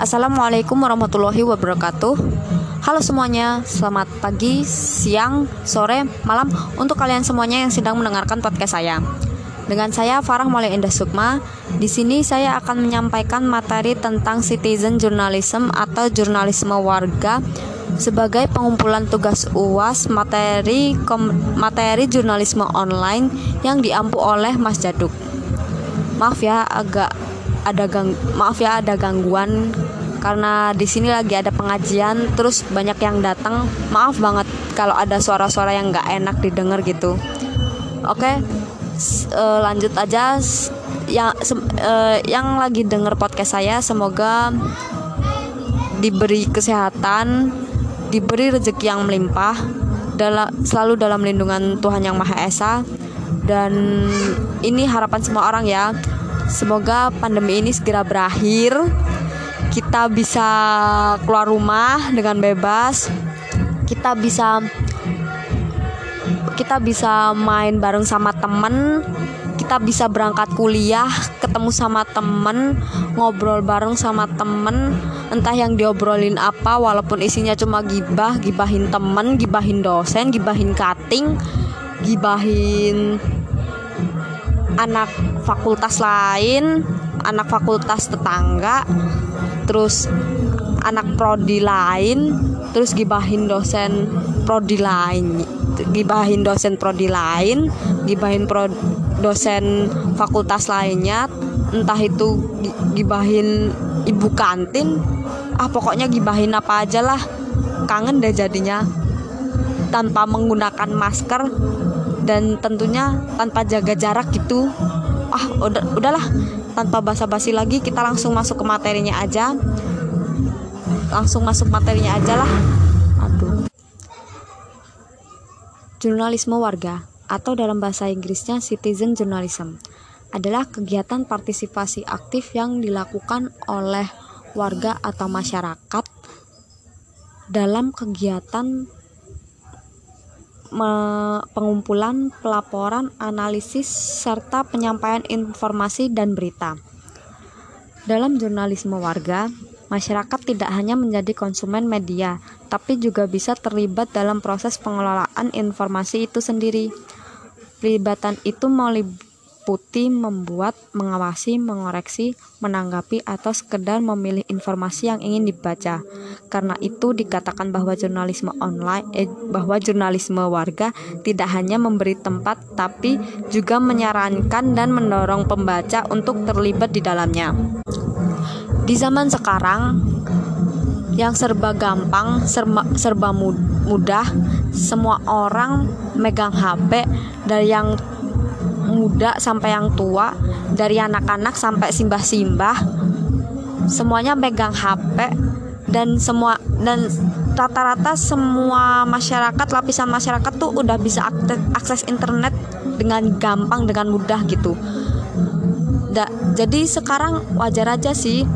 Assalamualaikum warahmatullahi wabarakatuh. Halo semuanya, selamat pagi, siang, sore, malam untuk kalian semuanya yang sedang mendengarkan podcast saya. Dengan saya Farah Mulai Indah Sukma. Di sini saya akan menyampaikan materi tentang citizen journalism atau jurnalisme warga sebagai pengumpulan tugas UAS materi kom, materi jurnalisme online yang diampu oleh Mas Jaduk. Maaf ya agak ada gang maaf ya ada gangguan karena di sini lagi ada pengajian terus banyak yang datang. Maaf banget kalau ada suara-suara yang nggak enak didengar gitu. Oke uh, lanjut aja. Yang uh, yang lagi denger podcast saya semoga diberi kesehatan diberi rezeki yang melimpah dalam selalu dalam lindungan Tuhan yang Maha Esa. Dan ini harapan semua orang ya. Semoga pandemi ini segera berakhir. Kita bisa keluar rumah dengan bebas. Kita bisa kita bisa main bareng sama temen. Kita bisa berangkat kuliah ketemu sama temen ngobrol bareng sama temen. Entah yang diobrolin apa walaupun isinya cuma gibah gibahin temen gibahin dosen gibahin cutting gibahin anak fakultas lain anak fakultas tetangga terus anak prodi lain terus gibahin dosen prodi lain gibahin dosen prodi lain gibahin pro dosen fakultas lainnya entah itu gibahin ibu kantin ah pokoknya gibahin apa aja lah. Kangen deh jadinya tanpa menggunakan masker dan tentunya tanpa jaga jarak gitu. Ah udah udahlah tanpa basa-basi lagi kita langsung masuk ke materinya aja. Langsung masuk materinya aja lah. Aduh. Jurnalisme warga atau dalam bahasa Inggrisnya citizen journalism adalah kegiatan partisipasi aktif yang dilakukan oleh warga atau masyarakat dalam kegiatan pengumpulan, pelaporan, analisis, serta penyampaian informasi dan berita. Dalam jurnalisme warga, masyarakat tidak hanya menjadi konsumen media, tapi juga bisa terlibat dalam proses pengelolaan informasi itu sendiri. Pelibatan itu melibatkan meliputi membuat, mengawasi, mengoreksi, menanggapi, atau sekedar memilih informasi yang ingin dibaca. Karena itu dikatakan bahwa jurnalisme online, eh, bahwa jurnalisme warga tidak hanya memberi tempat, tapi juga menyarankan dan mendorong pembaca untuk terlibat di dalamnya. Di zaman sekarang, yang serba gampang, serba, serba mudah, semua orang megang HP dari yang muda sampai yang tua dari anak-anak sampai simbah-simbah semuanya megang HP dan semua dan rata-rata semua masyarakat lapisan masyarakat tuh udah bisa akses internet dengan gampang dengan mudah gitu. Da, jadi sekarang wajar aja sih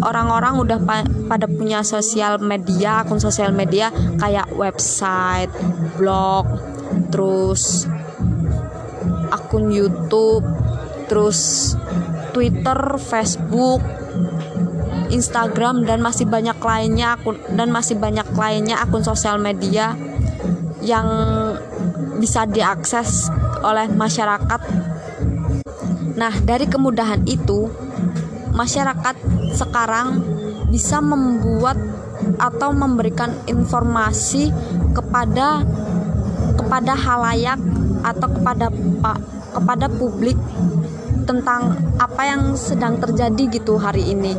orang-orang udah pa pada punya sosial media akun sosial media kayak website blog terus akun YouTube, terus Twitter, Facebook, Instagram dan masih banyak lainnya akun dan masih banyak lainnya akun sosial media yang bisa diakses oleh masyarakat. Nah, dari kemudahan itu, masyarakat sekarang bisa membuat atau memberikan informasi kepada kepada halayak atau kepada pak kepada publik tentang apa yang sedang terjadi gitu hari ini.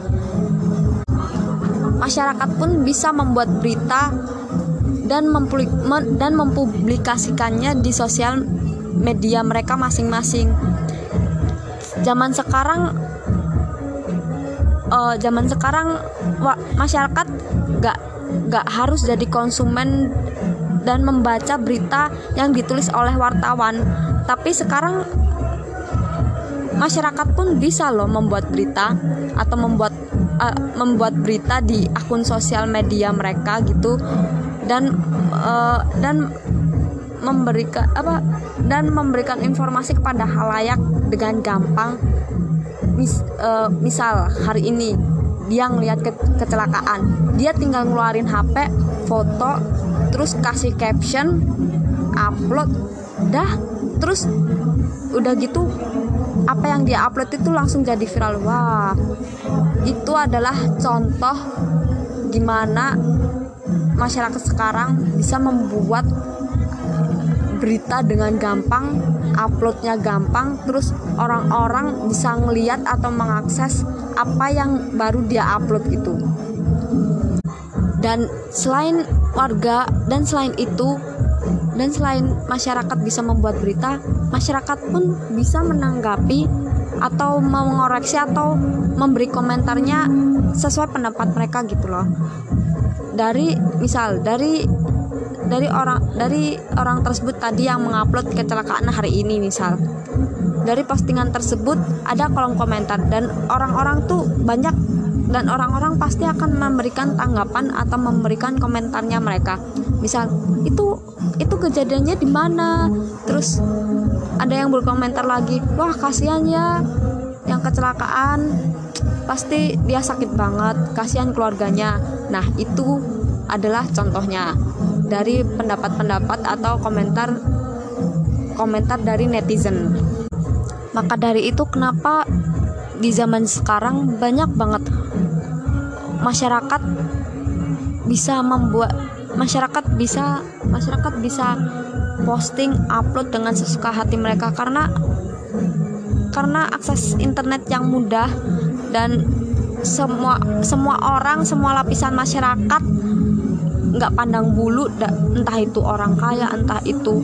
Masyarakat pun bisa membuat berita dan dan mempublikasikannya di sosial media mereka masing-masing. Zaman sekarang uh, zaman sekarang masyarakat gak gak harus jadi konsumen dan membaca berita yang ditulis oleh wartawan. Tapi sekarang masyarakat pun bisa loh membuat berita atau membuat uh, membuat berita di akun sosial media mereka gitu. Dan uh, dan memberikan apa dan memberikan informasi kepada halayak dengan gampang. Mis, uh, misal hari ini dia ngeliat ke kecelakaan. Dia tinggal ngeluarin HP foto terus kasih caption upload dah. Terus udah gitu apa yang dia upload itu langsung jadi viral. Wah itu adalah contoh gimana masyarakat sekarang bisa membuat berita dengan gampang uploadnya gampang terus orang-orang bisa ngeliat atau mengakses apa yang baru dia upload itu. Dan selain warga dan selain itu dan selain masyarakat bisa membuat berita masyarakat pun bisa menanggapi atau mengoreksi atau memberi komentarnya sesuai pendapat mereka gitu loh. Dari misal dari dari orang dari orang tersebut tadi yang mengupload kecelakaan hari ini misal. Dari postingan tersebut ada kolom komentar dan orang-orang tuh banyak dan orang-orang pasti akan memberikan tanggapan atau memberikan komentarnya mereka. Misal itu itu kejadiannya di mana? Terus ada yang berkomentar lagi wah kasihan ya yang kecelakaan. Pasti dia sakit banget kasihan keluarganya. Nah itu adalah contohnya dari pendapat-pendapat atau komentar komentar dari netizen. Maka dari itu kenapa di zaman sekarang banyak banget masyarakat bisa membuat masyarakat bisa masyarakat bisa posting upload dengan sesuka hati mereka karena karena akses internet yang mudah dan semua semua orang semua lapisan masyarakat nggak pandang bulu entah itu orang kaya entah itu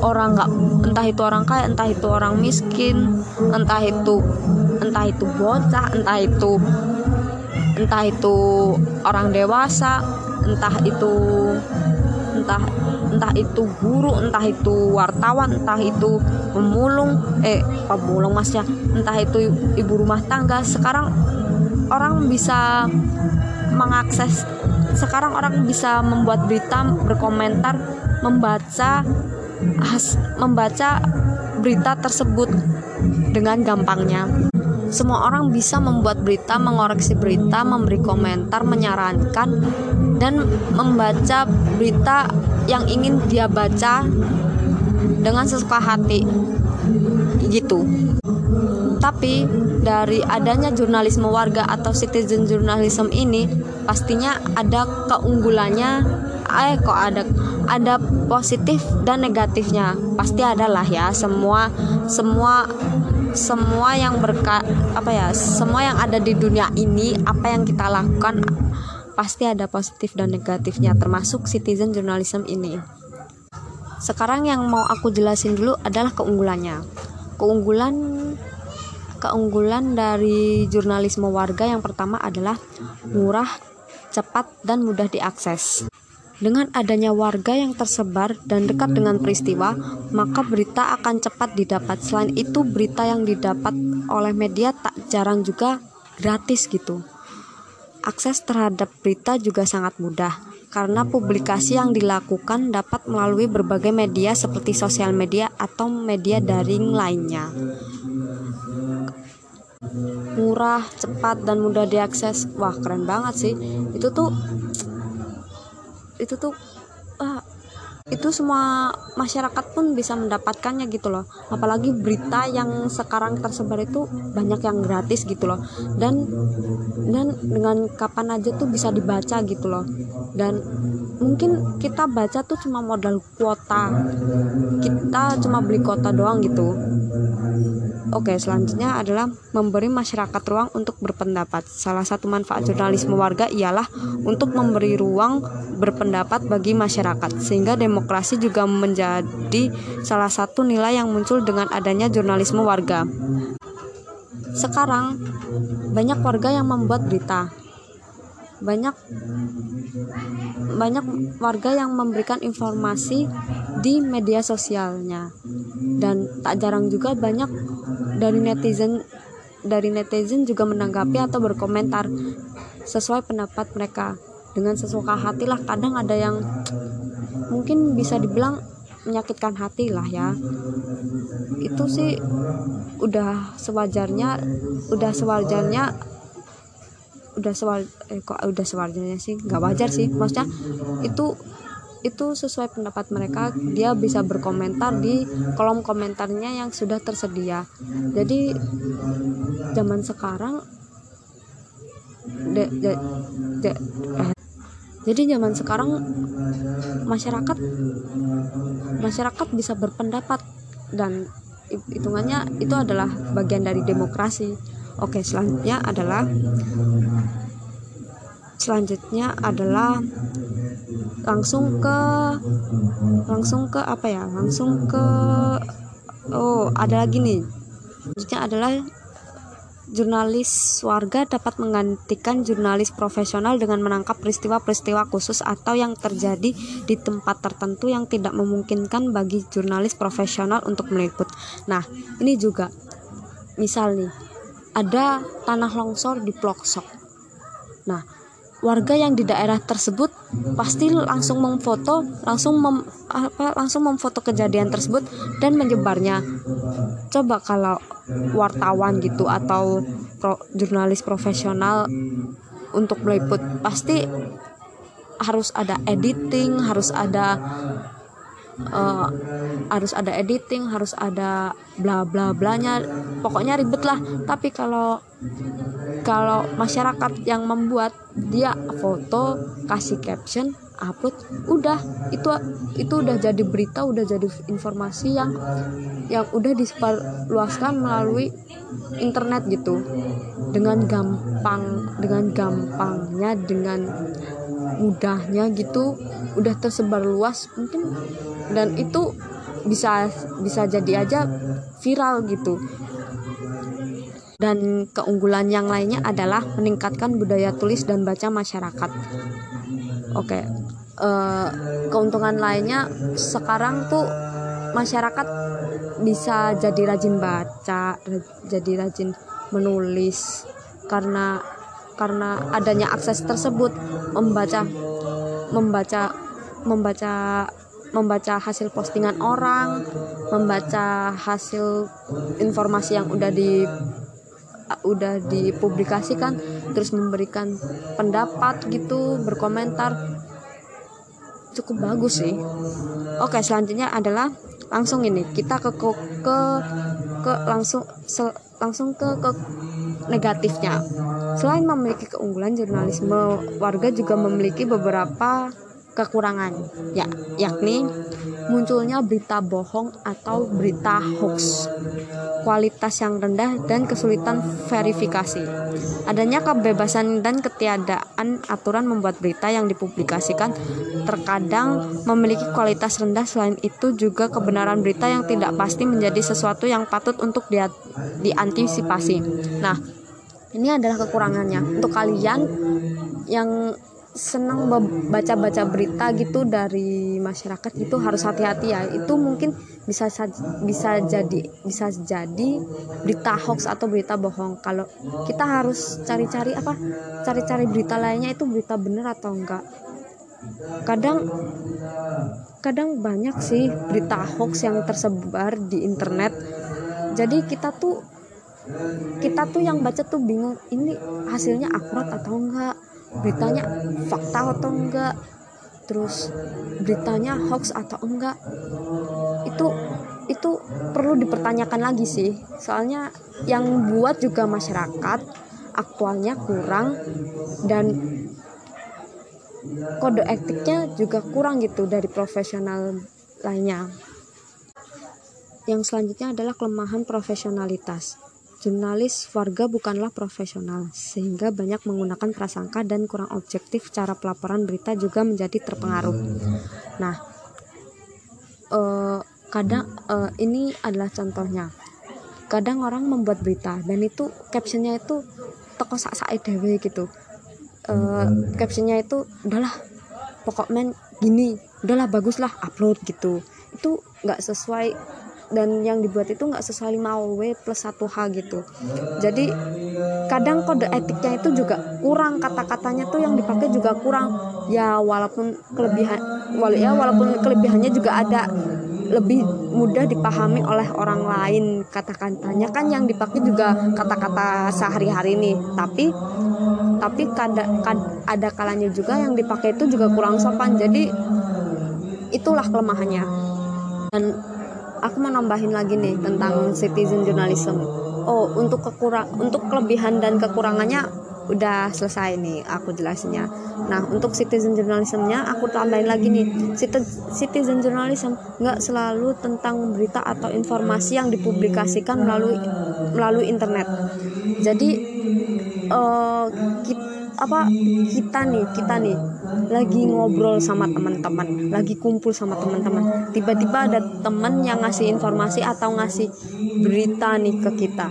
orang nggak entah itu orang kaya entah itu orang miskin entah itu entah itu bocah entah itu entah itu orang dewasa entah itu entah entah itu guru entah itu wartawan entah itu pemulung eh pemulung mas ya entah itu ibu rumah tangga. Sekarang orang bisa mengakses sekarang orang bisa membuat berita berkomentar membaca membaca berita tersebut dengan gampangnya semua orang bisa membuat berita, mengoreksi berita, memberi komentar, menyarankan, dan membaca berita yang ingin dia baca dengan sesuka hati. Gitu. Tapi dari adanya jurnalisme warga atau citizen journalism ini pastinya ada keunggulannya eh kok ada ada positif dan negatifnya. Pasti ada lah ya semua semua semua yang berka apa ya semua yang ada di dunia ini apa yang kita lakukan pasti ada positif dan negatifnya termasuk citizen journalism ini. Sekarang yang mau aku jelasin dulu adalah keunggulannya. Keunggulan keunggulan dari jurnalisme warga yang pertama adalah murah cepat dan mudah diakses dengan adanya warga yang tersebar dan dekat dengan peristiwa, maka berita akan cepat didapat. Selain itu, berita yang didapat oleh media tak jarang juga gratis gitu. Akses terhadap berita juga sangat mudah karena publikasi yang dilakukan dapat melalui berbagai media seperti sosial media atau media daring lainnya. Murah, cepat, dan mudah diakses. Wah, keren banget sih. Itu tuh itu tuh ah, itu semua masyarakat pun bisa mendapatkannya gitu loh. Apalagi berita yang sekarang tersebar itu banyak yang gratis gitu loh. Dan dan dengan kapan aja tuh bisa dibaca gitu loh. Dan mungkin kita baca tuh cuma modal kuota. Kita cuma beli kuota doang gitu Oke, selanjutnya adalah memberi masyarakat ruang untuk berpendapat. Salah satu manfaat jurnalisme warga ialah untuk memberi ruang berpendapat bagi masyarakat, sehingga demokrasi juga menjadi salah satu nilai yang muncul dengan adanya jurnalisme warga. Sekarang, banyak warga yang membuat berita, banyak banyak warga yang memberikan informasi di media sosialnya. Dan tak jarang juga banyak dari netizen dari netizen juga menanggapi atau berkomentar sesuai pendapat mereka. Dengan sesuka hati lah kadang ada yang mungkin bisa dibilang menyakitkan hati lah ya. Itu sih udah sewajarnya udah sewajarnya udah sewar eh, kok udah sewajarnya sih? Nggak wajar sih. Maksudnya itu itu sesuai pendapat mereka. Dia bisa berkomentar di kolom komentarnya yang sudah tersedia. Jadi zaman sekarang de, de, de, eh, jadi zaman sekarang masyarakat masyarakat bisa berpendapat. Dan hitungannya itu adalah bagian dari demokrasi oke selanjutnya adalah selanjutnya adalah langsung ke langsung ke apa ya? Langsung ke oh ada lagi nih. Selanjutnya adalah Jurnalis warga dapat menggantikan jurnalis profesional dengan menangkap peristiwa-peristiwa khusus atau yang terjadi di tempat tertentu yang tidak memungkinkan bagi jurnalis profesional untuk meliput. Nah, ini juga. Misal nih, ada tanah longsor di Ploksok. Nah, warga yang di daerah tersebut pasti langsung memfoto langsung mem, apa langsung memfoto kejadian tersebut dan menyebarnya coba kalau wartawan gitu atau pro, jurnalis profesional untuk meliput pasti harus ada editing harus ada uh, harus ada editing harus ada bla bla blanya. Pokoknya ribet lah. Tapi kalau kalau masyarakat yang membuat dia foto kasih caption upload udah. Itu itu udah jadi berita udah jadi informasi yang yang udah disebarluaskan melalui internet gitu. Dengan gampang dengan gampangnya dengan mudahnya gitu udah tersebar luas mungkin dan itu bisa bisa jadi aja viral gitu dan keunggulan yang lainnya adalah meningkatkan budaya tulis dan baca masyarakat. Oke, uh, keuntungan lainnya sekarang tuh masyarakat bisa jadi rajin baca, jadi rajin menulis karena karena adanya akses tersebut membaca membaca membaca membaca hasil postingan orang, membaca hasil informasi yang udah di udah dipublikasikan terus memberikan pendapat gitu berkomentar. Cukup bagus sih. Oke selanjutnya adalah langsung ini. Kita ke ke ke, langsung se, langsung ke ke negatifnya. Selain memiliki keunggulan jurnalisme warga juga memiliki beberapa kekurangan ya yakni munculnya berita bohong atau berita hoax. Kualitas yang rendah dan kesulitan verifikasi. Adanya kebebasan dan ketiadaan aturan membuat berita yang dipublikasikan terkadang memiliki kualitas rendah. Selain itu juga kebenaran berita yang tidak pasti menjadi sesuatu yang patut untuk di diantisipasi. Nah ini adalah kekurangannya. Untuk kalian yang senang baca-baca berita gitu dari masyarakat itu harus hati-hati ya. Itu mungkin bisa bisa jadi bisa jadi berita hoax atau berita bohong. Kalau kita harus cari-cari apa cari-cari berita lainnya itu berita benar atau enggak? Kadang kadang banyak sih berita hoax yang tersebar di internet. Jadi kita tuh kita tuh yang baca tuh bingung ini hasilnya akurat atau enggak beritanya fakta atau enggak? Terus beritanya hoax atau enggak? Itu itu perlu dipertanyakan lagi sih. Soalnya yang buat juga masyarakat aktualnya kurang dan kode etiknya juga kurang gitu dari profesional lainnya. Yang selanjutnya adalah kelemahan profesionalitas Jurnalis warga bukanlah profesional, sehingga banyak menggunakan prasangka dan kurang objektif cara pelaporan berita juga menjadi terpengaruh. Nah, eh, kadang eh, ini adalah contohnya. Kadang orang membuat berita dan itu captionnya itu toko sak sak dewe gitu. Eh, captionnya itu udahlah pokok men gini, udahlah baguslah upload gitu. Itu nggak sesuai dan yang dibuat itu nggak sesuai 5W plus 1H gitu. Jadi kadang kode etiknya itu juga kurang kata-katanya tuh yang dipakai juga kurang. Ya walaupun kelebihan wala ya walaupun kelebihannya juga ada lebih mudah dipahami oleh orang lain kata-katanya. Kan yang dipakai juga kata-kata sehari-hari nih. Tapi tapi kada, kad, ada kalanya juga yang dipakai itu juga kurang sopan. Jadi itulah kelemahannya. Dan aku mau nambahin lagi nih tentang citizen journalism. Oh untuk kekurang untuk kelebihan dan kekurangannya udah selesai nih aku jelasinnya. Nah untuk citizen journalismnya aku tambahin lagi nih. Citizen journalism nggak selalu tentang berita atau informasi yang dipublikasikan melalui melalui internet. Jadi uh, kita, apa kita nih kita nih lagi ngobrol sama teman-teman lagi kumpul sama teman-teman. Tiba-tiba ada teman yang ngasih informasi atau ngasih berita nih ke kita.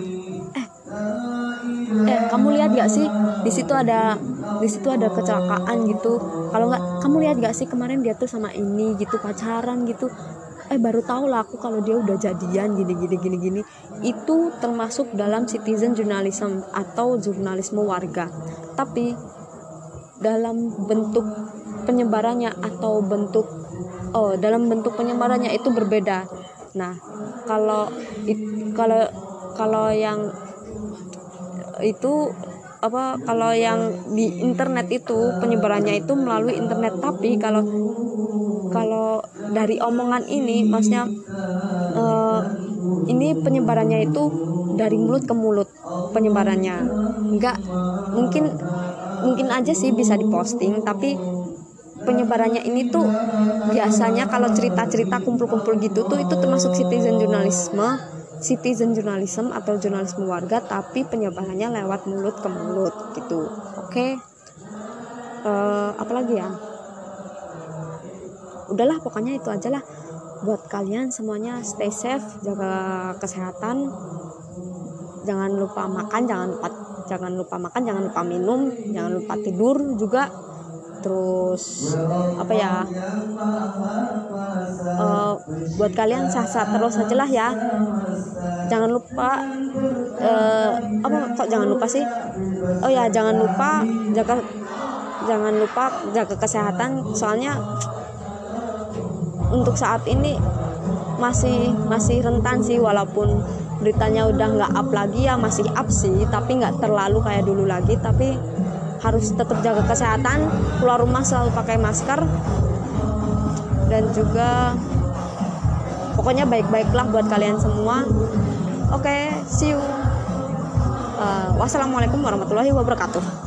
Eh kamu lihat gak sih di situ ada di situ ada kecelakaan gitu. Kalau nggak kamu lihat gak sih kemarin dia tuh sama ini gitu pacaran gitu eh baru tahu lah aku kalau dia udah jadian gini gini gini gini. Itu termasuk dalam citizen journalism atau jurnalisme warga. Tapi dalam bentuk penyebarannya atau bentuk oh dalam bentuk penyebarannya itu berbeda. Nah kalau kalau kalau yang itu apa kalau yang di internet itu penyebarannya itu melalui internet. Tapi kalau kalau dari omongan ini maksudnya uh, ini penyebarannya itu dari mulut ke mulut penyebarannya. Enggak mungkin mungkin aja sih bisa diposting tapi penyebarannya ini tuh biasanya kalau cerita-cerita kumpul-kumpul gitu tuh itu termasuk citizen jurnalisme citizen journalism atau jurnalisme warga tapi penyebarannya lewat mulut ke mulut gitu. Oke? Okay? uh, eh, apalagi ya udahlah pokoknya itu aja lah. Buat kalian semuanya stay safe jaga kesehatan. Jangan lupa makan jangan lupa jangan lupa makan jangan lupa minum jangan lupa tidur juga. Terus apa ya uh, buat kalian sah-sah terus aja lah ya. Jangan lupa uh, apa kok jangan lupa sih? Oh ya jangan lupa jaga jangan lupa jaga kesehatan. Soalnya untuk saat ini masih masih rentan sih walaupun beritanya udah nggak up lagi ya masih up sih tapi nggak terlalu kayak dulu lagi. Tapi harus tetap jaga kesehatan keluar rumah selalu pakai masker dan juga pokoknya baik-baiklah buat kalian semua. Oke okay, see you. Uh, wassalamualaikum warahmatullahi wabarakatuh